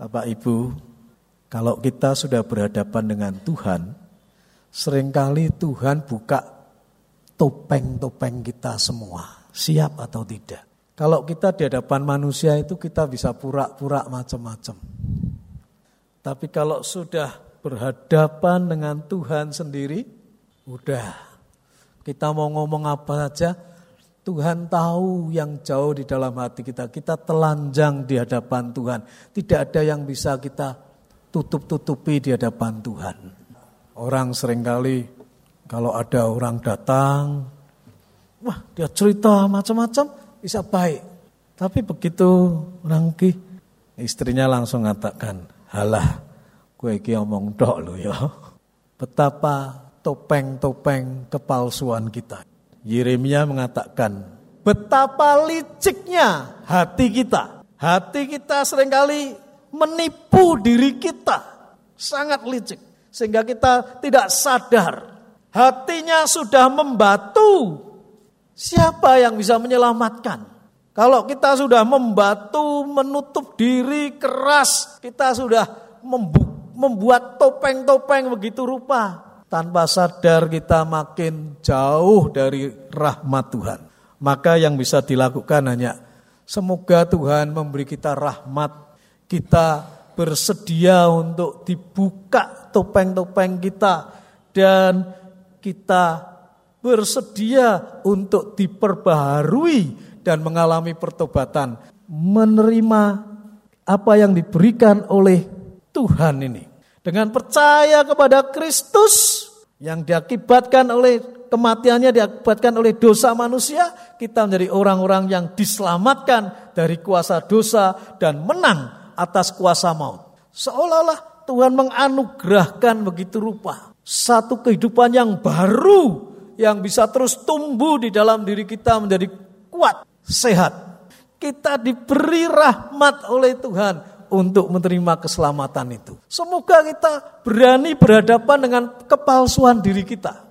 Bapak Ibu, kalau kita sudah berhadapan dengan Tuhan, sering kali Tuhan buka topeng-topeng kita semua, siap atau tidak. Kalau kita di hadapan manusia itu kita bisa pura-pura macam-macam. Tapi kalau sudah berhadapan dengan Tuhan sendiri, udah kita mau ngomong apa saja, Tuhan tahu yang jauh di dalam hati kita. Kita telanjang di hadapan Tuhan. Tidak ada yang bisa kita tutup-tutupi di hadapan Tuhan. Orang sering kali kalau ada orang datang, wah dia cerita macam-macam bisa baik. Tapi begitu rangki, istrinya langsung mengatakan, halah, gue iki omong dok lo ya. Betapa topeng-topeng kepalsuan kita. Yeremia mengatakan, betapa liciknya hati kita. Hati kita sering kali menipu diri kita. Sangat licik. Sehingga kita tidak sadar. Hatinya sudah membatu. Siapa yang bisa menyelamatkan? Kalau kita sudah membatu, menutup diri keras, kita sudah membuat topeng-topeng begitu rupa tanpa sadar kita makin jauh dari rahmat Tuhan. Maka yang bisa dilakukan hanya semoga Tuhan memberi kita rahmat, kita bersedia untuk dibuka topeng-topeng kita dan kita bersedia untuk diperbaharui dan mengalami pertobatan, menerima apa yang diberikan oleh Tuhan ini. Dengan percaya kepada Kristus yang diakibatkan oleh kematiannya diakibatkan oleh dosa manusia, kita menjadi orang-orang yang diselamatkan dari kuasa dosa dan menang atas kuasa maut. Seolah-olah Tuhan menganugerahkan begitu rupa satu kehidupan yang baru yang bisa terus tumbuh di dalam diri kita menjadi kuat, sehat. Kita diberi rahmat oleh Tuhan untuk menerima keselamatan itu. Semoga kita berani berhadapan dengan kepalsuan diri kita.